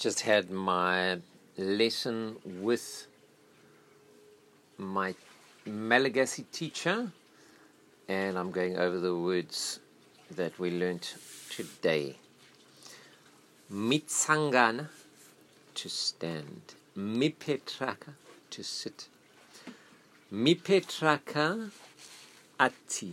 just had my lesson with my malagasi teacher and i'm going over the words that we learnt today mitsangana to stand mipetraka to sit mipetraka ati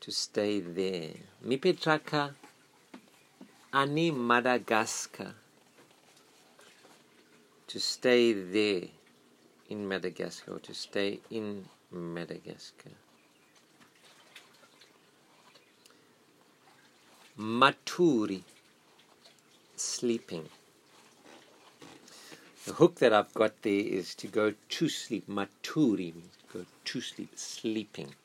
to stay there mipetraka ani madagascar to stay there in madagascar or to stay in madagascar maturi sleeping the hook that i've got there is to go too sleep maturi meansto go too sleep sleeping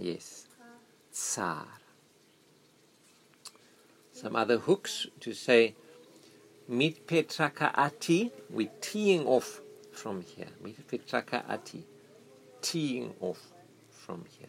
yes r some other hooks to say mepetraka ati wi teing off from here at ting off from here